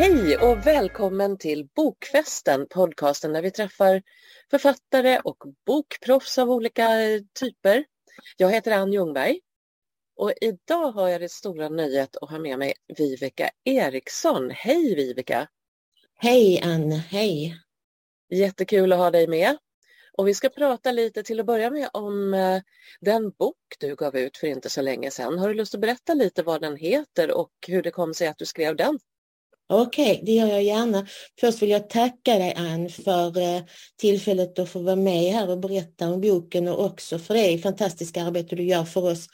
Hej och välkommen till Bokfesten, podcasten där vi träffar författare och bokproffs av olika typer. Jag heter Ann Ljungberg och idag har jag det stora nöjet att ha med mig Viveka Eriksson. Hej Viveka! Hej Ann, hej! Jättekul att ha dig med. Och vi ska prata lite till att börja med om eh, den bok du gav ut för inte så länge sedan. Har du lust att berätta lite vad den heter och hur det kom sig att du skrev den? Okej, okay, det gör jag gärna. Först vill jag tacka dig Ann för eh, tillfället att få vara med här och berätta om boken och också för det fantastiska arbete du gör för oss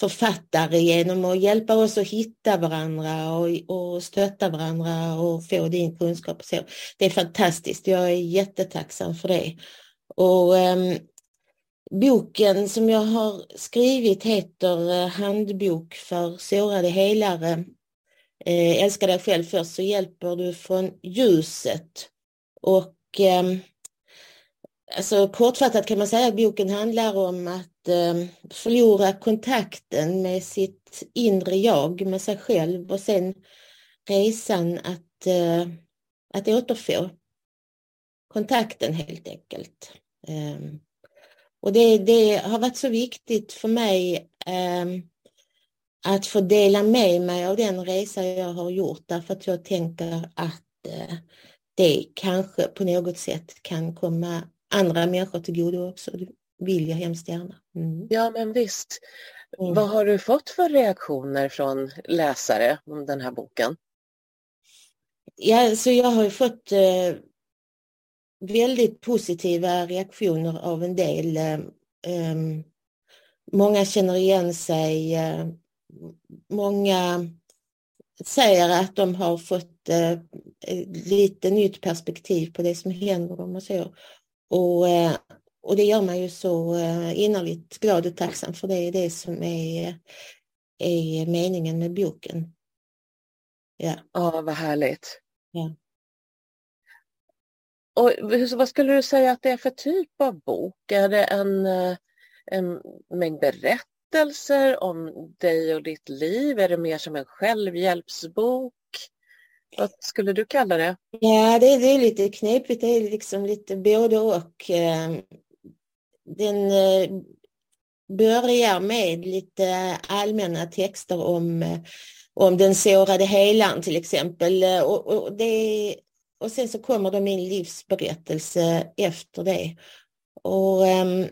författare genom att hjälpa oss att hitta varandra och, och stötta varandra och få din kunskap. Så det är fantastiskt. Jag är jättetacksam för det. Och um, Boken som jag har skrivit heter eh, Handbok för sårade helare eh, älska dig själv först så hjälper du från ljuset. Och eh, alltså kortfattat kan man säga att boken handlar om att eh, förlora kontakten med sitt inre jag, med sig själv och sen resan att, eh, att återfå kontakten helt enkelt. Eh, och det, det, har varit så viktigt för mig eh, att få dela med mig av den resa jag har gjort därför att jag tänker att eh, det kanske på något sätt kan komma andra människor till godo också. Det vill jag hemskt gärna. Mm. Ja men visst. Mm. Vad har du fått för reaktioner från läsare om den här boken? Ja, så jag har fått eh, väldigt positiva reaktioner av en del. Eh, ehm, många känner igen sig eh, många säger att de har fått eh, lite nytt perspektiv på det som händer dem och så. Och, eh, och det gör man ju så eh, innerligt glad och tacksam för det är det som är, är meningen med boken. Ja, ja vad härligt. Ja. Och vad skulle du säga att det är för typ av bok? Är det en, eh, en mängd berättelser berättelser om dig och ditt liv? Är det mer som en självhjälpsbok? Vad skulle du kalla det? Ja, det, det är lite knepigt. Det är liksom lite både och. Eh, den eh, börjar med lite allmänna texter om, eh, om den sårade helan till exempel. Och, och, det, och sen så kommer då min livsberättelse efter det. Och um,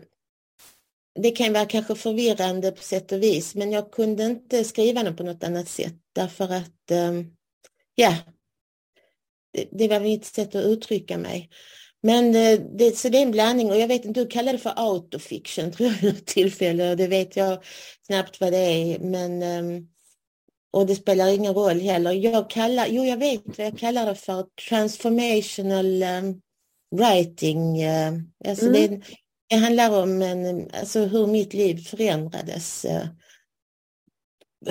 det kan vara kanske förvirrande på sätt och vis, men jag kunde inte skriva den på något annat sätt därför att, ehm, ja, det, det var mitt sätt att uttrycka mig. Men eh, det, så det är en blandning och jag vet inte, du kallar det för autofiction tror jag vid tillfälle och det vet jag knappt vad det är. Men, ehm, och det spelar ingen roll heller. Jag kallar, jo jag vet vad jag kallar det för, transformational um, writing. Uh, alltså mm. det, det handlar om en, alltså hur mitt liv förändrades. Eh,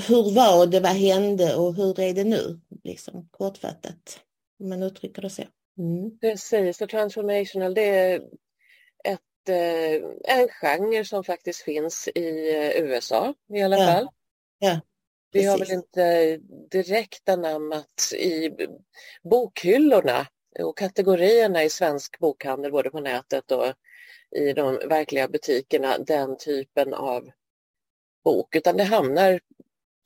hur var det, vad hände och hur är det nu? Liksom, kortfattat, om man uttrycker det så. Mm. Precis, och transformational det är ett, eh, en genre som faktiskt finns i eh, USA i alla ja. fall. Ja. Vi har väl inte direkt anammat i bokhyllorna och kategorierna i svensk bokhandel både på nätet och i de verkliga butikerna den typen av bok utan det hamnar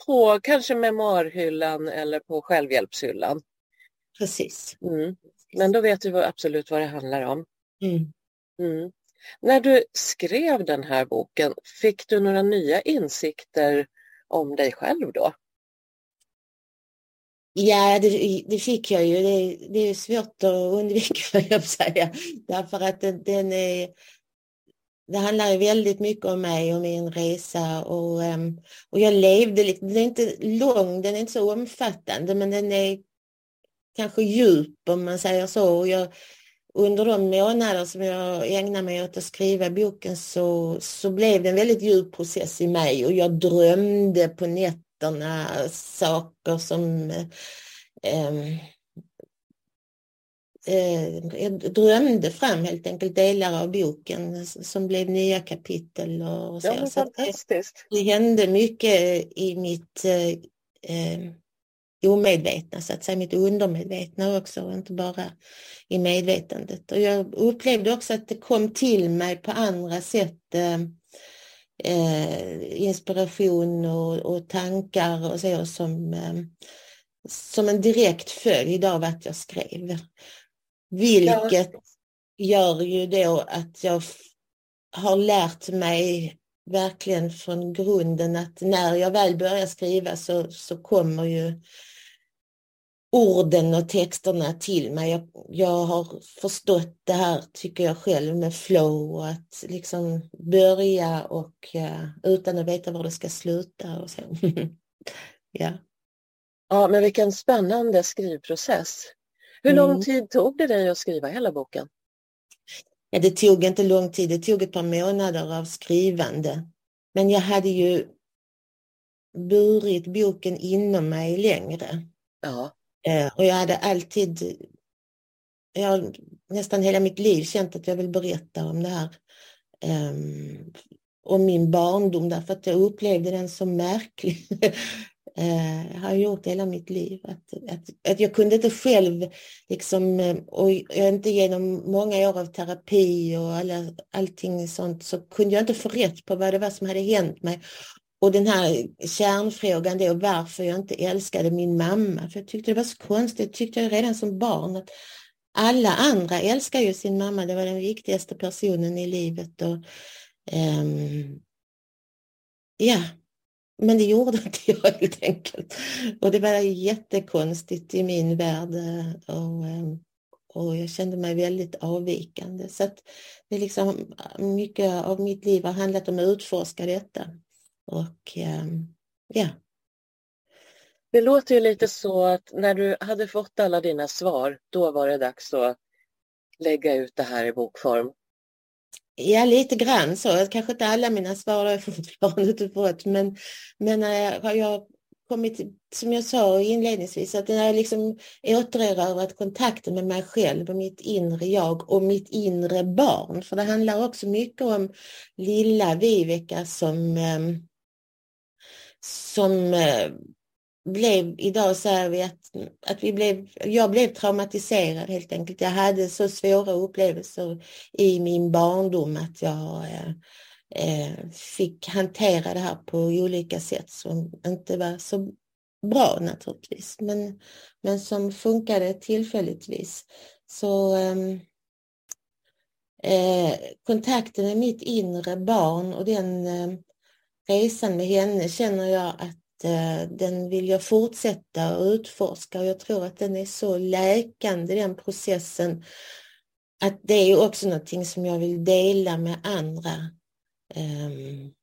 på kanske memoarhyllan eller på självhjälpshyllan. Precis. Mm. Men då vet du absolut vad det handlar om. Mm. Mm. När du skrev den här boken, fick du några nya insikter om dig själv då? Ja, det, det, fick jag ju. Det, det är svårt att undvika, jag säga. Därför att den, den är, det handlar väldigt mycket om mig och min resa och, ehm, och jag levde, den är inte lång, den är inte så omfattande men den är kanske djup om man säger så. Och jag, under de månader som jag ägnade mig åt att skriva boken så, så blev det en väldigt djup process i mig och jag drömde på nätterna nätterna saker som eh, eh, jag drömde fram helt enkelt delar av boken som blev nya kapitel. Och så. Ja, så. Det, det hände mycket i mitt eh, omedvetna, så att säga mitt undermedvetna också och inte bara i medvetandet. Och jag upplevde också att det kom till mig på andra sätt eh, eh, inspiration och, och, tankar och så som, eh, som en direkt följd av att jag skrev. Vilket ja. gör ju då att jag har lärt mig verkligen från grunden att när jag väl börjar skriva så, så kommer ju orden och texterna till mig. Jag, jag, har förstått det här, tycker jag själv, med flow och att liksom börja och uh, utan att veta var det ska sluta och så. ja. Ja, men vilken spännande skrivprocess. Hur lång mm. tid tog det dig att skriva hela boken? Ja, det tog inte lång tid, det tog ett par månader av skrivande. Men jag hade ju burit boken inom mig längre. Ja. Eh, och jag hade alltid, jag har nästan hela mitt liv känt att jag vill berätta om det här. Eh, om min barndom därför att jag upplevde den så märklig. uh, har gjort hela mitt liv. Att, att, att jag kunde inte själv, liksom, eh, och jag inte genom många år av terapi och alla, allting sånt, så kunde jag inte få rätt på vad det var som hade hänt mig. Och den här kärnfrågan då varför jag inte älskade min mamma. För jag tyckte det var så konstigt, tyckte jag redan som barn att alla andra älskar ju sin mamma, det var den viktigaste personen i livet. Och, um, ja, men det gjorde inte jag helt enkelt. Och det var jättekonstigt i min värld. Eh, och, ehm, och jag kände mig väldigt avvikande. Så att det är liksom mycket av mitt liv har handlat om att utforska detta. Och ehm, ja. Det låter ju lite så att när du hade fått alla dina svar, då var det dags att lägga ut det här i bokform. Ja, lite grann så. Kanske inte alla mina svar har jag fortfarande inte fått, men, men har jag kommit, som jag sa inledningsvis, att jag liksom återerövrat kontakten med mig själv och mitt inre jag och mitt inre barn. För det handlar också mycket om lilla Viveka som ehm, som eh, blev, idag säger vi att, att vi blev, jag blev traumatiserad helt enkelt. Jag hade så svåra upplevelser i min barndom att jag eh, eh fick hantera det här på olika sätt som inte var så bra naturligtvis, men, men som funkade tillfälligtvis. Så ehm, eh, kontakten med mitt inre barn och den eh, resan med henne känner jag att eh, den vill jag fortsätta och utforska och jag tror att den är så läkande den processen att det är också någonting som jag vill dela med andra. Um,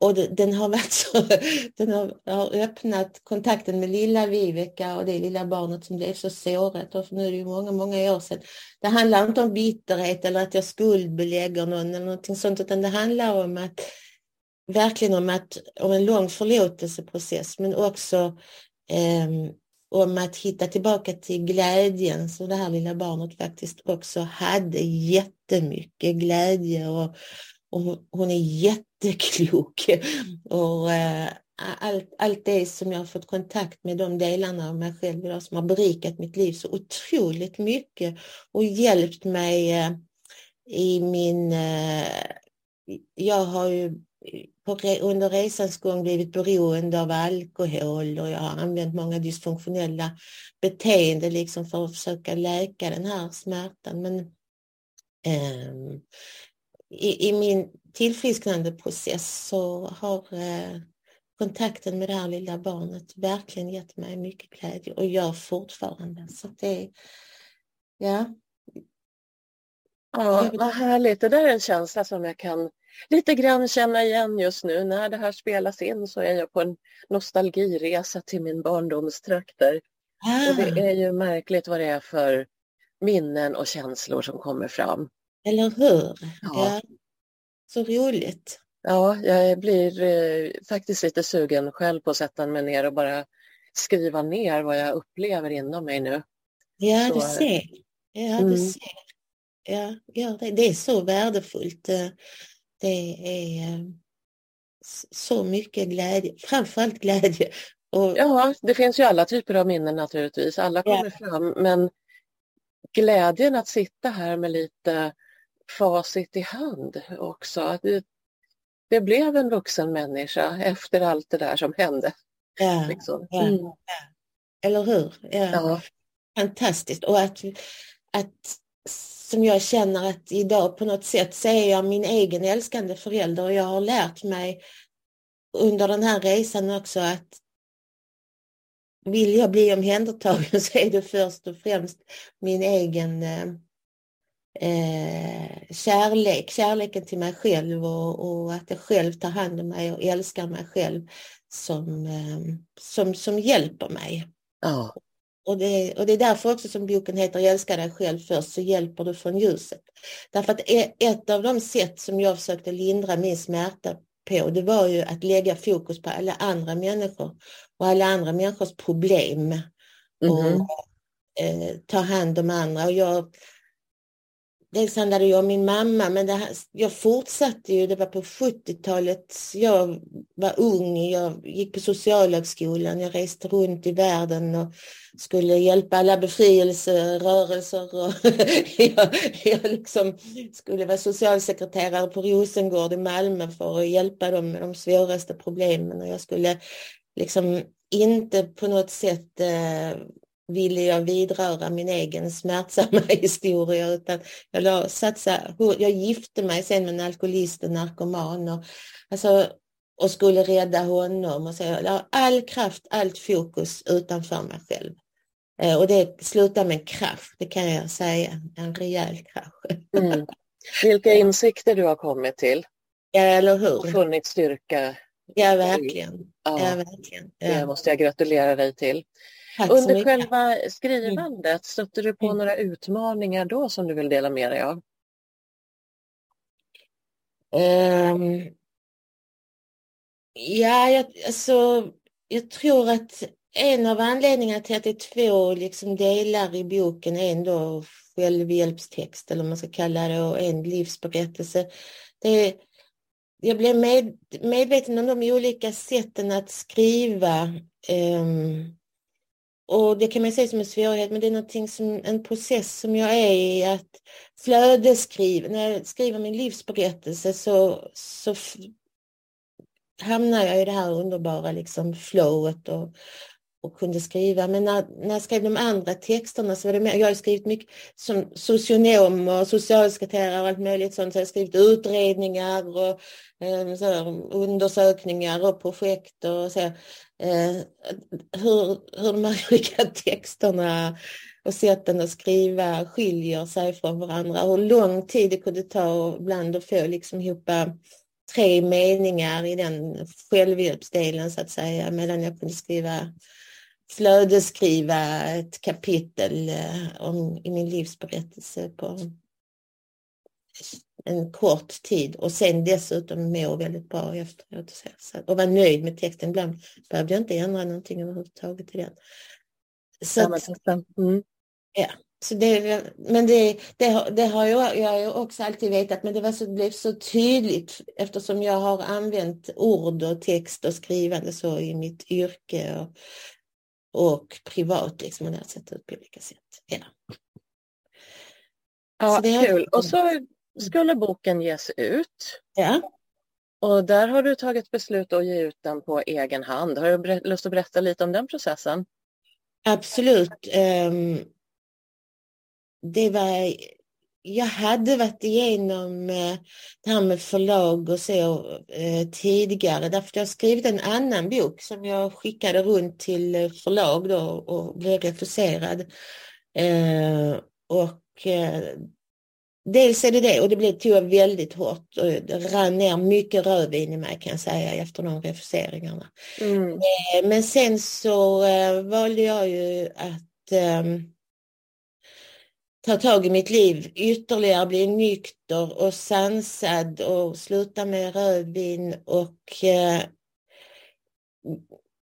och det, den har varit så, den har, har, öppnat kontakten med lilla Viveka och det lilla barnet som blev så sårat. Och nu är det ju många, många år sedan. Det handlar inte om bitterhet eller att jag skuldbelägger någon eller någonting sånt, utan det handlar om att verkligen om, att, om en lång förlåtelseprocess men också eh, om att hitta tillbaka till glädjen som det här lilla barnet faktiskt också hade jättemycket glädje och, och hon är jätteklok. Och, eh, allt, allt det som jag har fått kontakt med, de delarna av mig själv idag som har berikat mitt liv så otroligt mycket och hjälpt mig eh, i min... Eh, jag har ju på, under resans gång blivit beroende av alkohol och jag har använt många dysfunktionella beteenden liksom för att försöka läka den här smärtan. Men eh, i, i, min tillfrisknandeprocess så har eh, kontakten med det här lilla barnet verkligen gett mig mycket glädje och gör fortfarande. Så det, ja. Ja, vad härligt. Det där är en känsla som jag kan lite grann känna igen just nu. När det här spelas in så är jag på en nostalgiresa till min barndomstrakter. Ah. Och det är ju märkligt vad det är för minnen och känslor som kommer fram. Eller hur? Ja. Så roligt. Ja, jag blir eh, faktiskt lite sugen själv på att sätta mig ner och bara skriva ner vad jag upplever inom mig nu. Ja, så, du ser. Ja, du mm. ser. Ja, ja det, det är så värdefullt. Det är eh, så mycket glädje, framförallt glädje Och... Ja, det finns ju alla typer av minnen naturligtvis. Alla kommer ja. fram. Men glädjen att sitta här med lite facit i hand också. Det, det blev en vuxen människa efter allt det där som hände. Ja, liksom. ja, mm. ja. Eller hur? Ja. Fantastiskt. Och att, att som jag känner att idag på något sätt så är jag min egen älskande förälder och jag har lärt mig under den här resan också att vill jag bli omhändertagen så är det först och främst min egen eh, eh, kärlek, kärleken till mig själv och, och, att jag själv tar hand om mig och älskar mig själv som, eh, som, som hjälper mig. Ja. Och det, och det är därför också som boken heter Älska dig själv först så hjälper du från ljuset. Därför att ett av de sätt som jag försökte lindra min smärta på det var ju att lägga fokus på alla andra människor och alla andra människors problem. Mm -hmm. Och eh, ta hand om andra. Och jag Dels handlade det om min mamma, men det, jag fortsatte ju. Det var på 70-talet. Jag var ung, jag gick på socialhögskolan, jag reste runt i världen och skulle hjälpa alla befrielserörelser. Och jag, jag liksom skulle vara socialsekreterare på Rosengård i Malmö för att hjälpa dem med de svåraste problemen. Och jag skulle liksom inte på något sätt eh, ville jag vidröra min egen smärtsamma historia utan jag, satsa, jag gifte mig sen med en alkoholist och narkoman och, alltså, och skulle rädda honom och så jag la all kraft, allt fokus utanför mig själv. Eh, och det slutar med kraft, det kan jag säga, en rejäl krasch. Mm. Vilka insikter du har kommit till. Ja, eller hur. Och funnit styrka. Ja, verkligen. Ja, ja verkligen. Ja. Det måste jag gratulera dig till. Under själva skrivandet, stötte du på mm. några utmaningar då som du vill dela med dig av? Um, ja, jag, alltså, jag tror att en av anledningarna till att det är två liksom, delar i boken är ändå självhjälpstext eller vad man ska kalla det och en livsberättelse. Det, jag blev med, medveten om de olika sätten att skriva um, och det kan man säga som en svårighet, men det är någonting som, en process som jag är i att flödeskriva, när jag skriver min livsberättelse så, så hamnar jag i det här underbara liksom flowet och, och kunde skriva. Men när, när jag skrev de andra texterna så var det mer, jag har skrivit mycket som socionom och socialsekreterare och allt möjligt sånt. Så jag har skrivit utredningar och eh, så här, undersökningar och projekt och så. Eh, hur, hur de här olika texterna och sätten att skriva skiljer sig från varandra. Hur lång tid det kunde ta ibland att få liksom ihop eh, tre meningar i den självhjälpsdelen så att säga medan jag kunde skriva flödeskriva ett kapitel eh, om, i min livsberättelse på en kort tid och sen dessutom må väldigt bra efteråt och vara nöjd med texten. Ibland behövde jag inte ändra någonting överhuvudtaget i den. Så att, mm. ja, så det, men det, det, det har jag, jag också alltid vetat, men det var så, blev så tydligt eftersom jag har använt ord och text och skrivande så i mitt yrke och, och privat liksom, och sett ut på olika sätt. Ja, ja kul. Och så skulle boken ges ut. Ja. Och där har du tagit beslut att ge ut den på egen hand. Har du lust att berätta lite om den processen? Absolut. Um, det var, jag hade varit igenom uh, det här med förlag och så uh, tidigare därför jag skrivit en annan bok som jag skickade runt till förlag då och blev refuserad. Och Dels är det det och det blev, tog jag väldigt hårt och det rann ner mycket rödvin i mig kan jag säga efter de refuseringarna. Mm. Eh, men sen så valde jag ju att äh, ta tag i mitt liv ytterligare, bli nykter och sansad och sluta med rödvin och eh,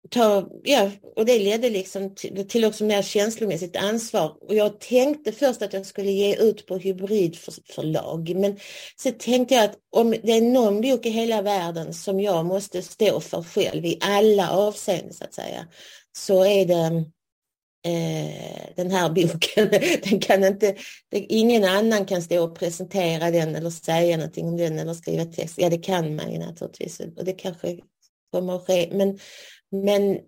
ta, ja, och det ledde liksom till, till också mer känslomässigt ansvar. Och jag tänkte först att jag skulle ge ut på hybridförlag, men så tänkte jag att om det är någon bok i hela världen som jag måste stå för själv i alla avseenden så att säga, så är det eh, den här boken. Den kan inte, det, ingen annan kan stå och presentera den eller säga någonting om den eller skriva text. Ja, det kan man ju naturligtvis och det kanske kommer att ske, men men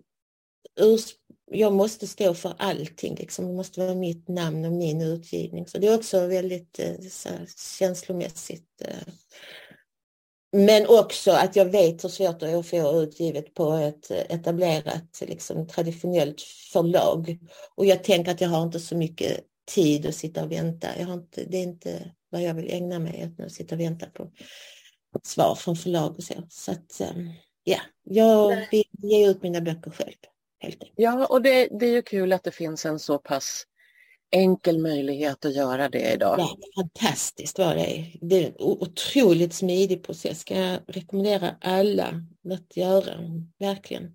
jag måste stå för allting, liksom. det måste vara mitt namn och min utgivning. Så det är också väldigt eh, här, känslomässigt. Eh. Men också att jag vet hur svårt det är att få utgivet på ett etablerat liksom, traditionellt förlag. Och jag tänker att jag har inte så mycket tid att sitta och vänta. Jag har inte, det är inte vad jag vill ägna mig åt, att sitta och vänta på svar från förlag och så. så att, um, Ja, jag vill ge ut mina böcker själv. Helt Ja, och det, det är ju kul att det finns en så pass enkel möjlighet att göra det idag. Ja, fantastiskt var det. Det är en otroligt smidig process. Kan jag rekommendera alla att göra, verkligen.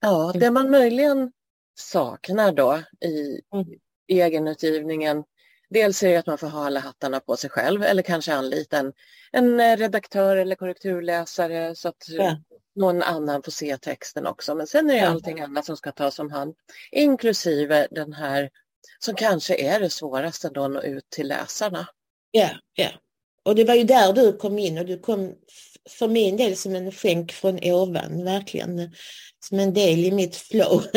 Ja, det man möjligen saknar då i mm. egenutgivningen Dels är det att man får ha alla hattarna på sig själv eller kanske anlita en, en redaktör eller korrekturläsare så att ja. någon annan får se texten också. Men sen är det allting annat som ska tas om hand, inklusive den här som kanske är det svåraste då att nå ut till läsarna. Ja, ja. Och det var ju där du kom in och du kom för min del som en skänk från ovan, verkligen. Som en del i mitt flow.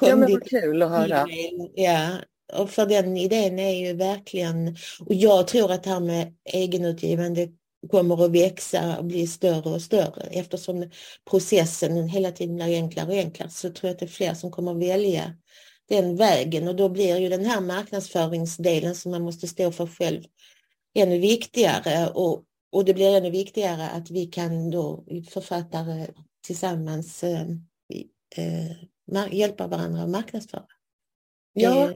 ja, men vad kul att höra. Ja, och för den idén är ju verkligen, och jag tror att det här med egenutgivande kommer att växa och bli större och större eftersom processen hela tiden blir enklare och enklare så tror jag att det är fler som kommer att välja den vägen och då blir ju den här marknadsföringsdelen som man måste stå för själv ännu viktigare och, och det blir ännu viktigare att vi kan då författare tillsammans eh, eh, hjälpa varandra att marknadsföra. Ja,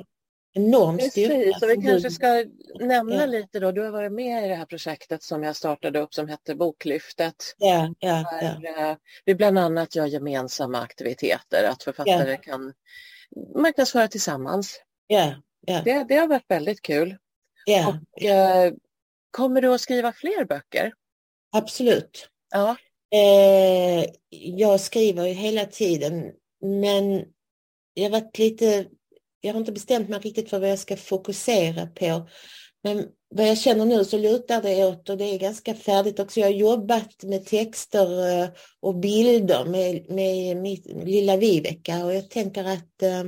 enorm styrka. Så vi kanske ska nämna ja. lite då, du har varit med i det här projektet som jag startade upp som hette Boklyftet. Ja, ja, där ja. Eh, vi bland annat gör gemensamma aktiviteter, att författare ja. kan marknadsföra tillsammans. Ja, ja. Det, det har varit väldigt kul. Ja. Och, eh, kommer du att skriva fler böcker? Absolut. Ja. Eh, jag skriver ju hela tiden men jag har varit lite jag har inte bestämt mig riktigt för vad jag ska fokusera på. Men vad jag känner nu så lutar det åt, och det är ganska färdigt också, jag har jobbat med texter eh, och bilder med, med mitt lilla Viveka och jag tänker att, eh,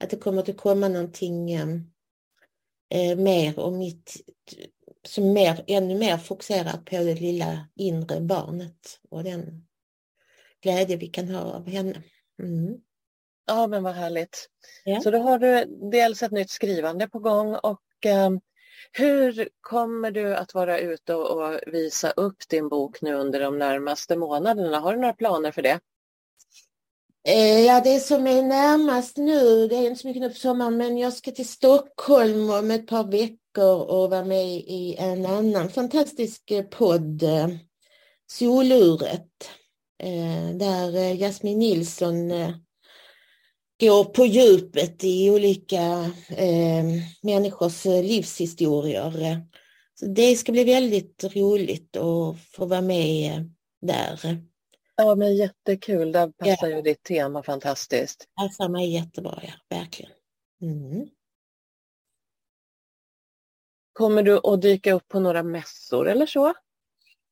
att det kommer att komma någonting eh, mer om mitt, som mer, ännu mer fokuserar på det lilla inre barnet och den glädje vi kan ha av henne. Mm. Ja, men vad härligt. Ja. Så då har du dels ett nytt skrivande på gång och eh, hur kommer du att vara ute och visa upp din bok nu under de närmaste månaderna? Har du några planer för det? Eh, ja, det som är närmast nu, det är inte så mycket nu på sommaren, men jag ska till Stockholm om ett par veckor och vara med i en annan fantastisk eh, podd, eh, Soluret, där Jasmin Nilsson går på djupet i olika eh, människors livshistorier. Så det ska bli väldigt roligt att få vara med där. Ja, men jättekul. Där passar ja. ju ditt tema fantastiskt. Passar mig jättebra, ja, verkligen. Mm. Kommer du att dyka upp på några mässor eller så?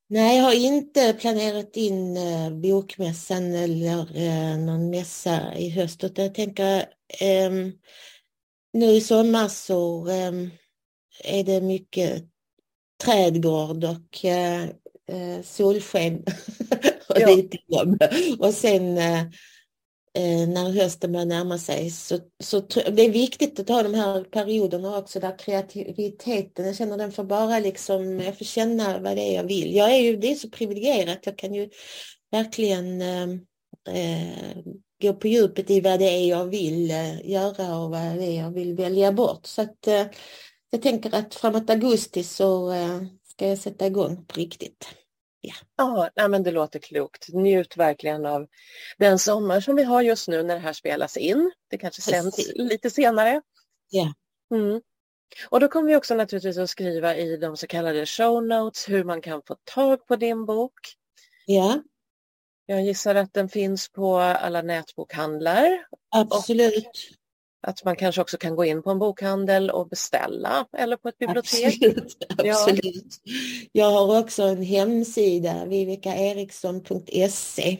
Nej, jag har inte planerat in eh, bokmässan eller eh, någon mässa i höst. Utan jag tänker eh, nu i sommar så eh, är det mycket trädgård och eh solsken och ja. lite jobb. Och sen eh, när hösten börjar närma sig. Så, så det är viktigt att ta de här perioderna också där kreativiteten, jag känner den får bara liksom, jag får känna vad det är jag vill. Jag är ju, det är så privilegierat, jag kan ju verkligen eh, eh, gå på djupet i vad det är jag vill eh, göra och vad det är jag vill välja bort. Så att eh, jag tänker att framåt augusti så eh, ska jag sätta igång på riktigt. Ja, ja men det låter klokt. Njut verkligen av den sommar som vi har just nu när det här spelas in. Det kanske sänds lite senare. ja. Mm. Och då kommer vi också naturligtvis att skriva i de så kallade show notes hur man kan få tag på din bok. ja Jag gissar att den finns på alla nätbokhandlar. absolut. Att man kanske också kan gå in på en bokhandel och beställa eller på ett bibliotek. Absolut, Ja. absolut. Jag har också en hemsida, vivekaeriksson.se,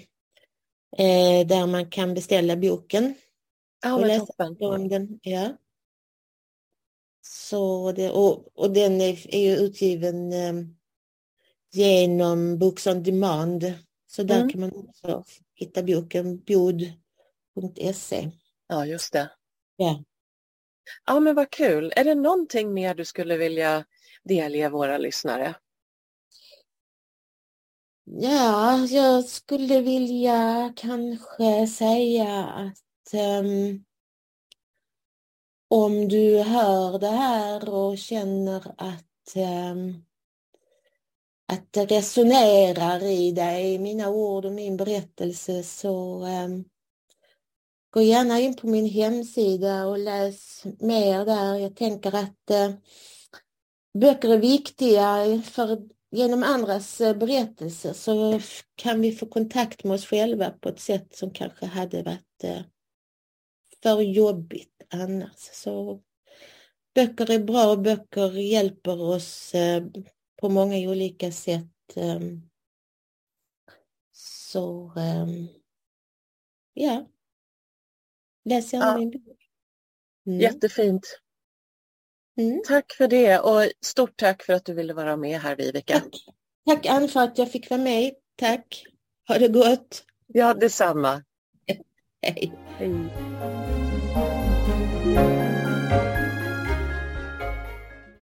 eh, där man kan beställa boken. Ja, och läsa om den. Ja. Så det, och, och den är, är ju utgiven eh, genom Books on Demand. Så där Mm. kan man också hitta boken, bod.se. Ja, just det. Ja. Ja, men vad kul. Är det någonting mer du skulle vilja delge våra lyssnare? Ja, jag skulle vilja kanske säga att ehm, om du hör det här och känner att, ehm, att det resonerar i dig, mina ord och min berättelse, så ehm, gå gärna in på min hemsida och läs mer där. Jag tänker att eh, böcker är viktiga för genom andras eh, berättelser så kan vi få kontakt med oss själva på ett sätt som kanske hade varit eh, för jobbigt annars. Så böcker är bra och böcker hjälper oss eh, på många olika sätt. Eh. Så eh, ja, läs gärna Ja. min bok. Mm. Jättefint. Mm. Tack för det och stort tack för att du ville vara med här, Viveka. Tack. Tack Ann för att jag fick vara med. Tack. Ha det gott. Ja, detsamma. Hej. Hej.